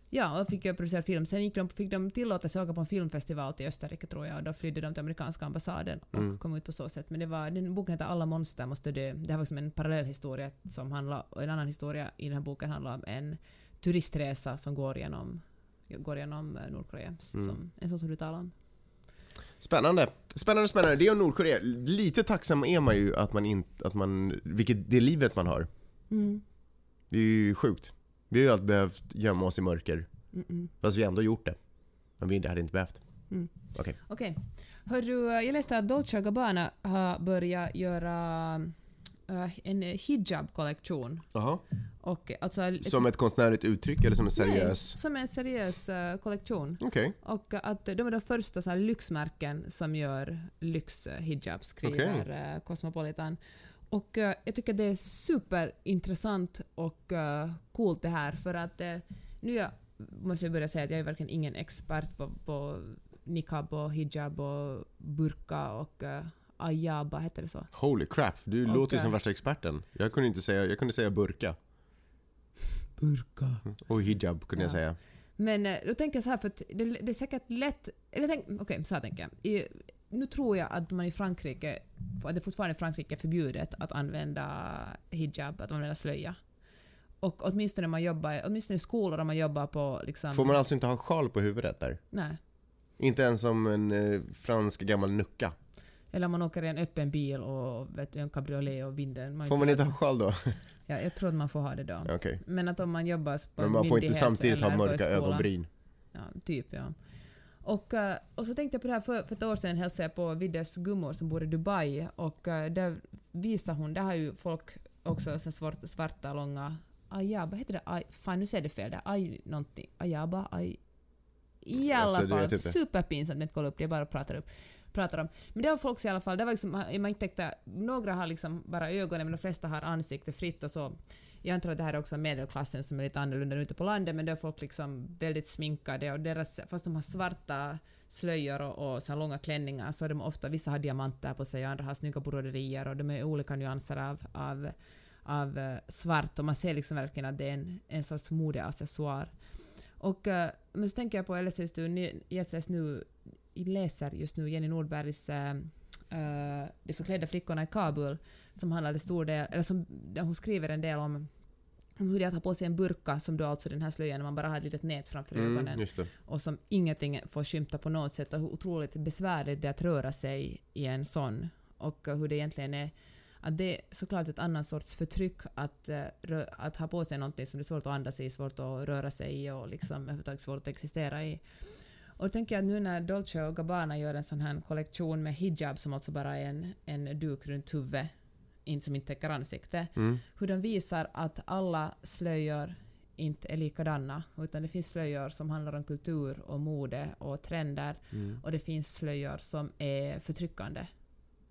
S2: Ja, och fick jag producera film. Sen gick de, fick de tillåtelse att åka på en filmfestival till Österrike tror jag och då flydde de till amerikanska ambassaden och mm. kom ut på så sätt. Men det var, den boken heter Alla monster måste dö. Det här var som en parallell historia som handlar, och en annan historia i den här boken handlar om en turistresa som går genom, går genom eh, Nordkorea. Mm. Som, en sån som du talar om.
S1: Spännande. Spännande, spännande. Det är om Nordkorea. Lite tacksam är man ju att man inte, att man, vilket, det livet man har. Mm. Det är ju sjukt. Vi har ju alltid behövt gömma oss i mörker. Mm -mm. Fast vi har ändå gjort det. Men vi hade inte behövt.
S2: Mm. Okej. Okay. okay. Hörru, jag läste att Dolce Gabbana har börjat göra uh, en hijab-kollektion. Alltså,
S1: som ett konstnärligt uttryck eller som en seriös?
S2: Nej, som en seriös uh, kollektion.
S1: Okay.
S2: Och att de är de första så lyxmärken som gör lyx-hijabs, skriver okay. uh, Cosmopolitan. Och uh, jag tycker det är superintressant och uh, coolt det här för att uh, nu jag, måste jag börja säga att jag är verkligen ingen expert på, på niqab och hijab och burka och uh, ayaba, heter det så?
S1: Holy crap, du och, låter som värsta experten. Jag kunde inte säga, jag kunde säga burka.
S2: burka.
S1: Och hijab kunde ja. jag säga.
S2: Men då tänker jag så här, för det, det är säkert lätt... Okej, okay, så här tänker jag. I, nu tror jag att man i Frankrike, att det fortfarande i Frankrike är förbjudet att använda hijab, att använda slöja. Och åtminstone, när man jobbar, åtminstone i skolor om man jobbar på... Liksom,
S1: Får man alltså inte ha sjal på huvudet där?
S2: Nej.
S1: Inte ens som en eh, fransk gammal nucka?
S2: Eller om man åker i en öppen bil och vet, en cabriolet och vinden.
S1: Man får man inte ha sjal då?
S2: Ja, jag tror att man får ha det då.
S1: Okay.
S2: Men att om man jobbar på
S1: Men man får inte samtidigt ha mörka ögonbryn?
S2: Ja, typ ja. Och, eh, och så tänkte jag på det här, för, för ett år sedan hälsade jag på Viddes gummor som bor i Dubai och eh, där visar hon, där har ju folk också så svart, svarta långa Ayaba, heter det ay, Fan nu säger det fel där. Ay nånting. Ayaba, ay... I alla fall,
S1: inte.
S2: superpinsamt att kolla upp det, jag bara pratar, upp, pratar om. Men det var folk i alla fall, det var liksom, man tänkte, några har liksom bara ögonen men de flesta har ansikte fritt och så. Jag antar att det här är också medelklassen som är lite annorlunda ute på landet men då är folk liksom väldigt sminkade och deras, fast de har svarta slöjor och, och så här långa klänningar så är de ofta, vissa har diamanter på sig, och andra har snygga broderier och de är olika nyanser av, av, av eh, svart och man ser liksom verkligen att det är en, en sorts modeaccessoar. Och, eh, men så tänker jag på, jag läser just nu, jag läser nu, läser just nu Jenny Nordbergs eh, eh, De förklädda flickorna i Kabul som handlar till stor del, eller som, hon skriver en del om hur det är att ha på sig en burka som då alltså den här slöjan man bara har ett litet nät framför ögonen
S1: Mm, det.
S2: och som ingenting får skymta på något sätt och hur otroligt besvärligt det är att röra sig i en sån och hur det egentligen är att det är såklart ett annat sorts förtryck att, eh, att ha på sig någonting som det är svårt att andas i, svårt att röra sig i och liksom överhuvudtaget svårt att existera i. Och då tänker jag att nu när Dolce och Gabbana gör en sån här kollektion med hijab som alltså bara är en, en duk runt huvudet, inte som inte täcker ansiktet,
S1: Mm.
S2: hur de visar att alla slöjor inte är likadana, utan det finns slöjor som handlar om kultur och mode och trender
S1: Mm.
S2: och det finns slöjor som är förtryckande.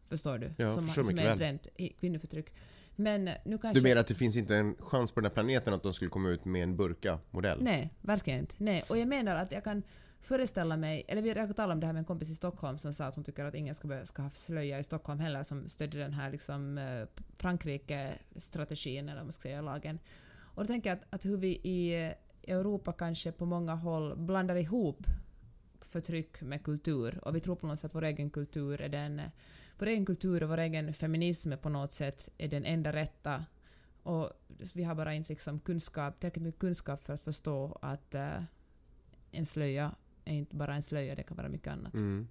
S2: Förstår du?
S1: Ja,
S2: som, som är rent kvinnoförtryck. Men nu kanske...
S1: Du menar att det finns inte en chans på den här planeten att de skulle komma ut med en burka-modell?
S2: Nej, verkligen inte. Nej. Och jag menar att jag kan föreställa mig, eller vi jag talade om det här med en kompis i Stockholm som sa att hon tycker att ingen ska, ska ha slöja i Stockholm heller som stödjer den här liksom, eh, Frankrike-strategin eller vad man ska säga, lagen. Och då tänker jag att, att hur vi i eh, Europa kanske på många håll blandar ihop förtryck med kultur och vi tror på något sätt att vår egen kultur är den eh, vår egen kultur och vår egen feminism på något sätt är den enda rätta och vi har bara inte liksom kunskap, tillräckligt mycket kunskap för att förstå att eh, en slöja är inte bara en slöja, det kan vara mycket annat.
S1: Mm.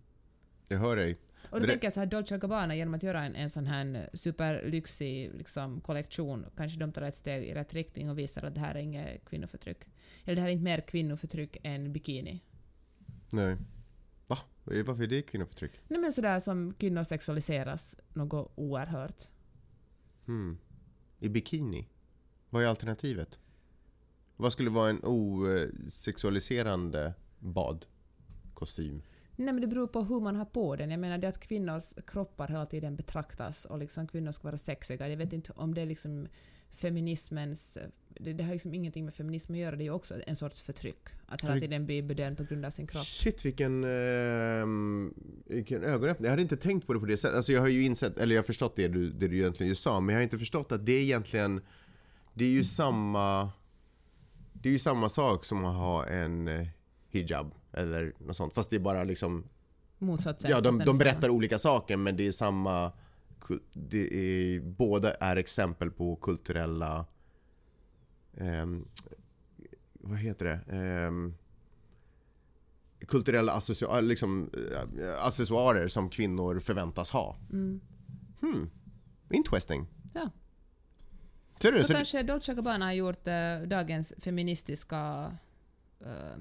S1: Jag hör dig.
S2: Och då
S1: Det-
S2: tänker jag så här, Dolce Gabbana genom att göra en, en sån här superlyxig liksom, kollektion, kanske de tar ett steg i rätt riktning och visar att det här är inget kvinnoförtryck. Eller det här är inte mer kvinnoförtryck än bikini.
S1: Nej. Va? Varför är det kvinnoförtryck?
S2: Nej men sådär som kvinnor sexualiseras något oerhört.
S1: Hmm. I bikini? Vad är alternativet? Vad skulle vara en osexualiserande badkostym?
S2: Nej men det beror på hur man har på den. Jag menar det att kvinnors kroppar hela tiden betraktas och liksom kvinnor ska vara sexiga. Jag vet inte om det är liksom feminismens... Det, det har liksom ingenting med feminism att göra, det är ju också en sorts förtryck. Att hela tiden bli bedömd på grund av sin kropp.
S1: Shit vilken, ehm, vilken ögonöppning. Jag hade inte tänkt på det på det sättet. Alltså jag har ju insett, eller jag har förstått det du, det du egentligen just sa, men jag har inte förstått att det är egentligen, det är ju samma, det är ju samma sak som att ha en eh, hijab eller något sånt. Fast det är bara liksom,
S2: Motsatt sätt.
S1: ja de, de berättar olika saker men det är samma, det är, båda är exempel på kulturella, ehm, vad heter det? Ehm, kulturella accessoarer, liksom, eh, accessoarer som kvinnor förväntas ha.
S2: Mm.
S1: Hmm. Interesting.
S2: Ja.
S1: Ser du?
S2: Så,
S1: Så
S2: kanske Dolce Gabbana har gjort eh, dagens feministiska... eh,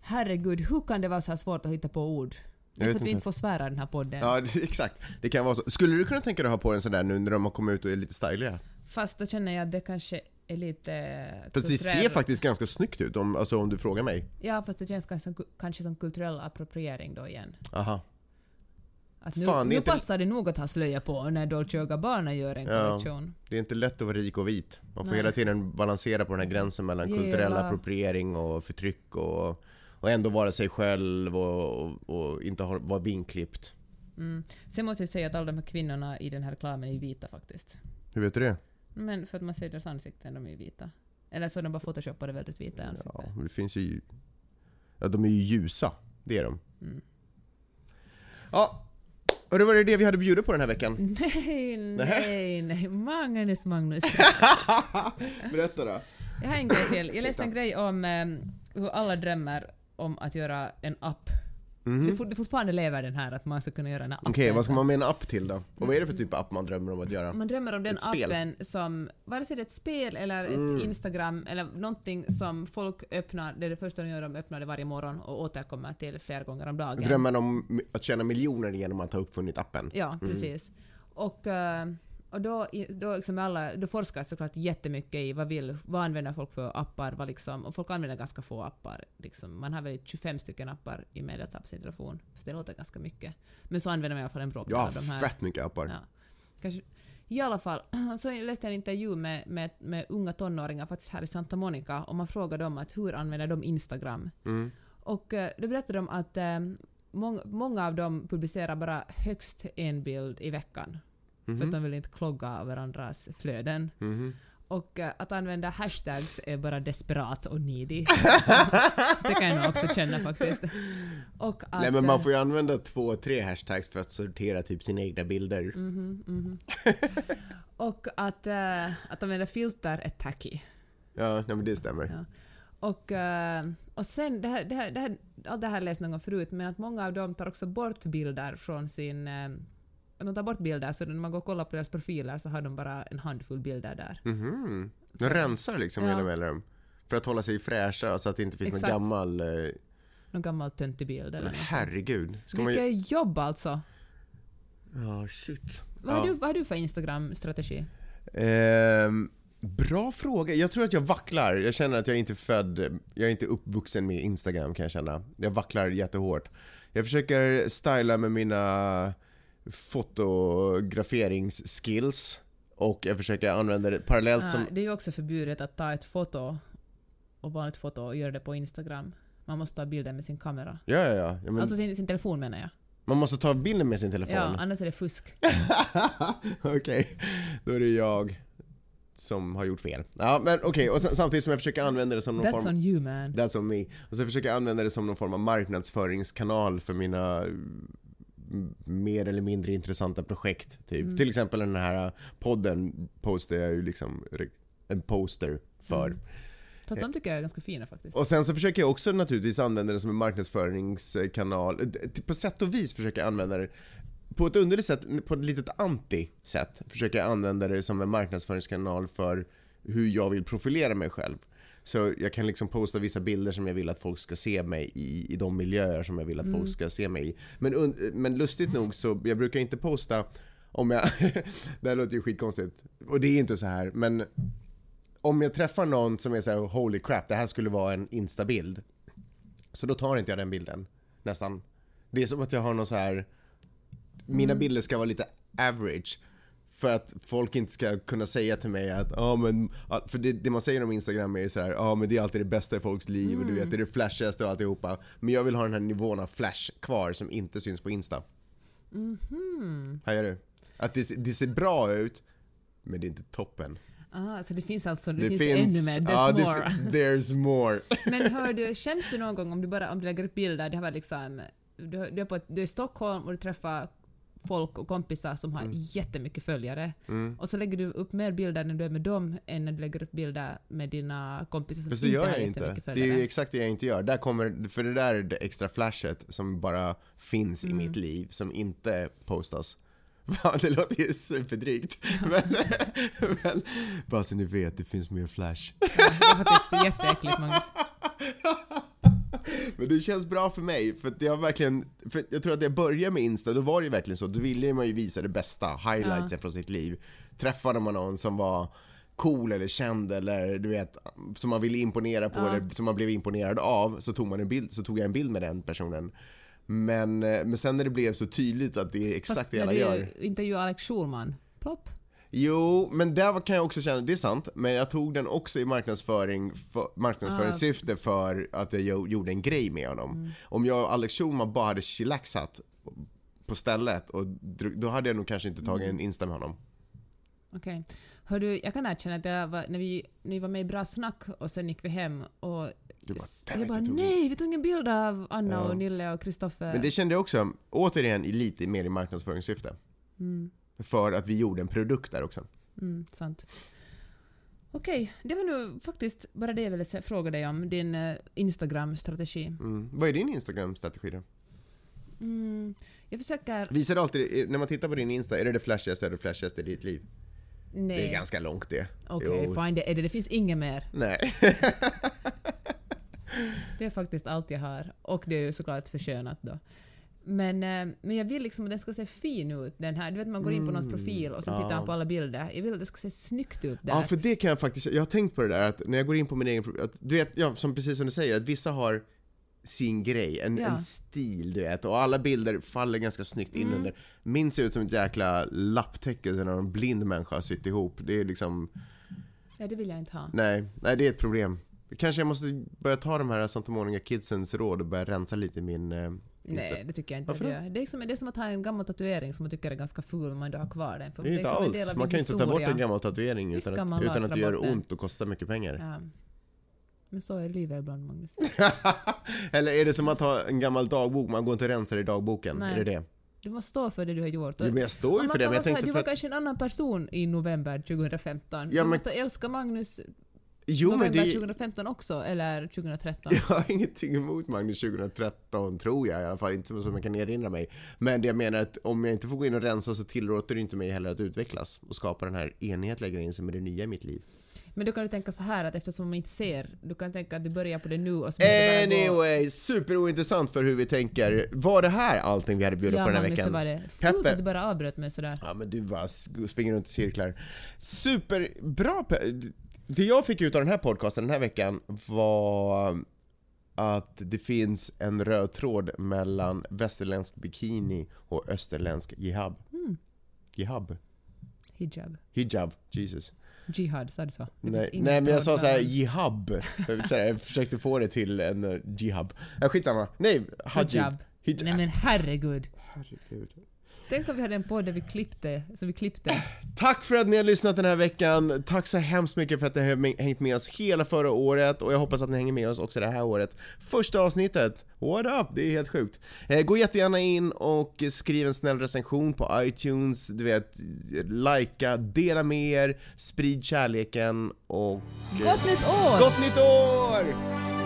S2: herregud, hur kan det vara så här svårt att hitta på ord? Det är för att vi
S1: inte.
S2: får svära i den här podden.
S1: Ja, det, exakt. Det kan vara så. Skulle du kunna tänka dig att ha på en sån där nu när de har kommit ut och är lite styliga?
S2: Fast då känner jag att det kanske är lite...
S1: För att det ser faktiskt ganska snyggt ut om, alltså, om du frågar mig.
S2: Ja, fast det känns kanske, kanske som kulturell appropriering då igen.
S1: Aha.
S2: Att nu,
S1: Fan,
S2: nu
S1: inte-
S2: passar det nog att ha slöja på när Dolce Gabbana gör en
S1: Ja.
S2: kollektion.
S1: Det är inte lätt att vara rik och vit. Man får
S2: Nej.
S1: hela tiden balansera på den här gränsen mellan
S2: Gela.
S1: kulturell appropriering och förtryck och, och ändå vara sig själv och, och, och inte ha, vara vinklippt.
S2: Mm. Sen måste jag säga att alla de här kvinnorna i den här reklamen är vita faktiskt.
S1: Hur vet du det?
S2: Men för att man ser deras ansikten, de är ju vita. Eller så är de bara photoshoppade väldigt vita i ansiktet.
S1: Ja, men det finns ju... Ja, de är ju ljusa. Det är de.
S2: Mm.
S1: Ja, och det var det vi hade bjudit på den här veckan.
S2: Nej, nej, nej. Magnus, Magnus.
S1: Berätta då.
S2: Jag har en grej till. Jag läste en grej om eh, hur alla drömmer om att göra en app
S1: Mhm.
S2: Det, fort, det fortfarande lever den här att man ska kunna göra här appen.
S1: Okej, vad ska man med en app till då? Och vad är det för typ av app man drömmer om att göra?
S2: Man drömmer om den
S1: Ett spel.
S2: appen som, vare sig det är ett spel eller ett
S1: Mm.
S2: Instagram eller någonting som folk öppnar, det är det första de gör, de öppnar det varje morgon och återkommer till flera gånger om dagen.
S1: Drömmen om att tjäna miljoner genom att ha uppfunnit appen?
S2: Ja, precis. Och, eh, och då, då, liksom alla, då forskas såklart jättemycket i vad, vill, vad använder folk för appar, vad liksom, och folk använder ganska få appar. Liksom, man har väl 25 stycken appar i medlemsapp på sin telefon, så det låter ganska mycket. Men så använder man i alla fall en bråkdel
S1: Ja,
S2: av de här.
S1: fett mycket appar.
S2: Ja. Kanske, I alla fall, så läste jag en intervju med, med, med unga tonåringar faktiskt här i Santa Monica och man frågade dem att hur använder de Instagram?
S1: Mm.
S2: Och eh, då berättade de att eh, mång, många av dem publicerar bara högst en bild i veckan. För att de vill inte klogga varandras flöden.
S1: Mhm.
S2: Och eh, att använda hashtags är bara desperat och needy. så, så det kan jag nog också känna faktiskt. Och att,
S1: Nej men man
S2: eh,
S1: får ju använda två, tre hashtags för att sortera typ sina egna bilder.
S2: mhm, mhm. och att, eh, att använda filter är tacky.
S1: Ja, nej men det stämmer.
S2: Ja. Och, och sen, det här, det här, det här, allt det här har jag läst någon gång förut, men att många av dem tar också bort bilder från sin... eh, De tar bort bilder, så när man går och kollar på deras profiler så har de bara en handfull bilder där.
S1: Mhm. De rensar liksom
S2: Ja.
S1: mellan För att hålla sig fräscha så att det inte finns
S2: Exakt.
S1: någon gammal... Eh,
S2: Någon gammal töntig bild eller
S1: men
S2: något.
S1: herregud. Ska man.
S2: Vilket jobb alltså!
S1: Ja, shit.
S2: Vad, har
S1: Ja.
S2: du, vad har du för Instagram-strategi?
S1: Ehm, bra fråga. Jag tror att jag vacklar. Jag känner att jag inte är född, jag är inte uppvuxen med Instagram kan jag känna. Jag vacklar jättehårt. Jag försöker styla med mina fotograferingsskills och jag försöker använda det parallellt
S2: Ah,
S1: som...
S2: det är ju också förbjudet att ta ett foto och vanligt foto och göra det på Instagram. Man måste ta bilder med sin kamera.
S1: Ja, ja, ja. ja men
S2: Alltså sin, sin telefon menar jag.
S1: Man måste ta bilden med sin telefon.
S2: Ja, annars är det fusk.
S1: Okej, då är det jag som har gjort fel. Ja, men okej, och sen, samtidigt som jag försöker använda det som någon
S2: That's
S1: form...
S2: on you man.
S1: That's on me. Och så försöker jag använda det som någon form av marknadsföringskanal för mina mer eller mindre intressanta projekt. Typ.
S2: Mm.
S1: Till exempel den här podden postar jag ju liksom en poster för.
S2: Mm. Fast de tycker jag är ganska fina faktiskt.
S1: Och sen så försöker jag också naturligtvis använda det som en marknadsföringskanal. På sätt och vis försöker jag använda det på ett underligt sätt, på ett litet anti-sätt, försöker jag använda det som en marknadsföringskanal för hur jag vill profilera mig själv. Så jag kan liksom posta vissa bilder som jag vill att folk ska se mig i, i de miljöer som jag vill att
S2: Mm.
S1: folk ska se mig i. Men, men lustigt nog så, jag brukar inte posta om jag, det här låter ju skitkonstigt, och det är inte så här, men om jag träffar någon som är så här: holy crap, det här skulle vara en instabild. Så då tar inte jag den bilden, nästan. Det är som att jag har någon så här. mina bilder ska vara lite average. För att folk inte ska kunna säga till mig att, ja men, ja, för det, det man säger om Instagram är ju så här, ja men det är alltid det bästa i folks liv och du vet, det är det flashigaste och alltihopa. Men jag vill ha den här nivån av flash kvar som inte syns på Insta.
S2: Mhm.
S1: Hajar du? Att det, det ser bra ut, men det är inte toppen.
S2: Ah, så det finns alltså det, finns, ännu mer, there's
S1: det
S2: more.
S1: there's more.
S2: Men hör du, skäms du någon gång om du bara om du lägger upp bilder, det har varit liksom, du, du, är på du är i Stockholm och du träffar folk och kompisar som har jättemycket följare.
S1: Mm.
S2: Och så lägger du upp mer bilder när du är med dem än när du lägger upp bilder med dina kompisar som
S1: Fast
S2: inte har jättemycket
S1: Det är
S2: följare.
S1: ju exakt det jag inte gör. Där kommer, för det där är det extra flashet som bara finns
S2: Mm.
S1: i mitt liv, som inte postas. Fan, det låter ju superdrygt. Men, men bara så ni vet, det finns mer flash.
S2: Det är faktiskt jätteäckligt Magnus.
S1: Men det känns bra för mig, för jag verkligen, för jag tror att jag började med Insta, då var det ju verkligen så, då ville man ju visa det bästa, highlightsen från sitt liv. Träffade man någon som var cool eller känd eller du vet, som man ville imponera på
S2: Ja.
S1: eller som man blev imponerad av, så tog, man en bild, så tog jag en bild med den personen. Men, eh, men sen när det blev så tydligt att det är exakt
S2: Fast
S1: det alla
S2: när
S1: gör.
S2: du intervjuade Alex Schulman, plopp.
S1: Jo, men där kan jag också känna, det är sant, men jag tog den också i marknadsföring för, marknadsföringssyfte för att jag jo- gjorde en grej med honom. Om jag och Alex Schulman bara hade chillaxat på stället, och då hade jag nog kanske inte tagit en Insta med honom.
S2: Okej. Hör du, jag kan erkänna att jag var, när, vi, när vi var med i Bra Snack och sen gick vi hem och
S1: Du bara,
S2: s-
S1: "Damn
S2: jag bara nej, vi tog ingen bild av Anna
S1: Ja.
S2: och Nille och Kristoffer.
S1: Men det kände jag också, återigen, i lite mer i marknadsföringssyfte.
S2: Mm,
S1: För att vi gjorde en produkt där också.
S2: mm, sant. Okej, det var nu faktiskt bara det jag ville fråga dig om, din eh, Instagram-strategi.
S1: Mm. Vad är din Instagram-strategi då?
S2: Mm, jag försöker...
S1: Visar du alltid, när man tittar på din Insta, är det det flashigaste eller det flashigaste i ditt liv?
S2: Nej.
S1: Det är ganska långt det.
S2: Okej,
S1: Jo.
S2: fine, det är det. Det finns inget mer.
S1: Nej.
S2: Det är faktiskt allt jag har. Och det är ju såklart förskönat då. Men, eh, men jag vill liksom att den ska se fin ut, den här. Du vet man går in på någons profil och så tittar
S1: Mm, ja.
S2: på alla bilder. Jag vill att det ska se snyggt ut där.
S1: Ja, för det kan jag faktiskt, jag har tänkt på det där att när jag går in på min egen profil, att du vet, ja, som precis som du säger, att vissa har sin grej, en,
S2: Ja.
S1: en stil du vet, och alla bilder faller ganska snyggt
S2: Mm.
S1: in under. Min ser ut som ett jäkla lapptäcke som en blind människa har sytt ihop. Det är liksom,
S2: Ja, det vill jag inte ha.
S1: nej, nej det är ett problem. Kanske jag måste börja ta de här Santa Monica kidsens råd och börja rensa lite i min eh.
S2: Nej, det tycker jag inte
S1: Varför
S2: du
S1: då?
S2: gör. Det är, som, det är som att ha en gammal tatuering som man tycker är ganska ful men du har kvar den. För
S1: Det är inte alls,
S2: av
S1: man kan inte ta bort
S2: historia.
S1: en gammal tatuering
S2: Visst
S1: utan att,
S2: man
S1: utan att det gör ont och kostar mycket pengar.
S2: Ja. Men så är livet ibland, Magnus.
S1: Eller är det som att ha en gammal dagbok, man går inte och rensar i dagboken?
S2: Nej.
S1: Är det det?
S2: Du måste stå för det du har gjort.
S1: Jo, men jag står ju
S2: man
S1: för det, men jag
S2: så här,
S1: tänkte
S2: Du var
S1: att...
S2: kanske en annan person i november 2015.
S1: Ja,
S2: du
S1: men-
S2: måste älska Magnus
S1: Jo, men
S2: november
S1: det...
S2: 2015 också, eller 2013.
S1: Jag har ingenting emot Magnus 2013, tror jag i alla fall, inte som jag kan erinra mig. Men det jag menar är att om jag inte får gå in och rensa så tillåter det inte mig heller att utvecklas och skapa den här enhetliga grejen som är det nya i mitt liv.
S2: Men då kan du tänka så här att eftersom man inte ser, du kan tänka att du börjar på det nu och så bara gå...
S1: Anyway, superointressant för hur vi tänker. Var det här allting vi hade bjudit
S2: Ja,
S1: på den här
S2: Magnus, det
S1: veckan?
S2: var det.
S1: Peppe.
S2: Fult att du bara avbröt mig sådär.
S1: Ja men du bara springer runt i cirklar. Superbra Pe- Det jag fick ut av den här podcasten den här veckan var att det finns en röd tråd mellan västerländsk bikini och österländsk jihab.
S2: Mm.
S1: Jihab?
S2: Hijab.
S1: Hijab, Jesus.
S2: Jihad, sa du så? Det
S1: Nej, nej men jag sa såhär jihab. Jag försökte få det till en uh, jihab. Ja, skitsamma. Nej, hajib.
S2: Hijab.
S1: Hijab.
S2: Nej men herregud.
S1: Herregud.
S2: Tänk om vi hade en podd där vi klippte, så vi klippte.
S1: Tack för att ni har lyssnat den här veckan. Tack så hemskt mycket för att ni har hängt med oss hela förra året och jag hoppas att ni hänger med oss också det här året. Första avsnittet, what up? Det är helt sjukt. Eh, gå jättegärna in och skriv en snäll recension på iTunes, du vet, likea, dela med er, sprid kärleken och...
S2: Gott nytt år!
S1: Gott nytt år!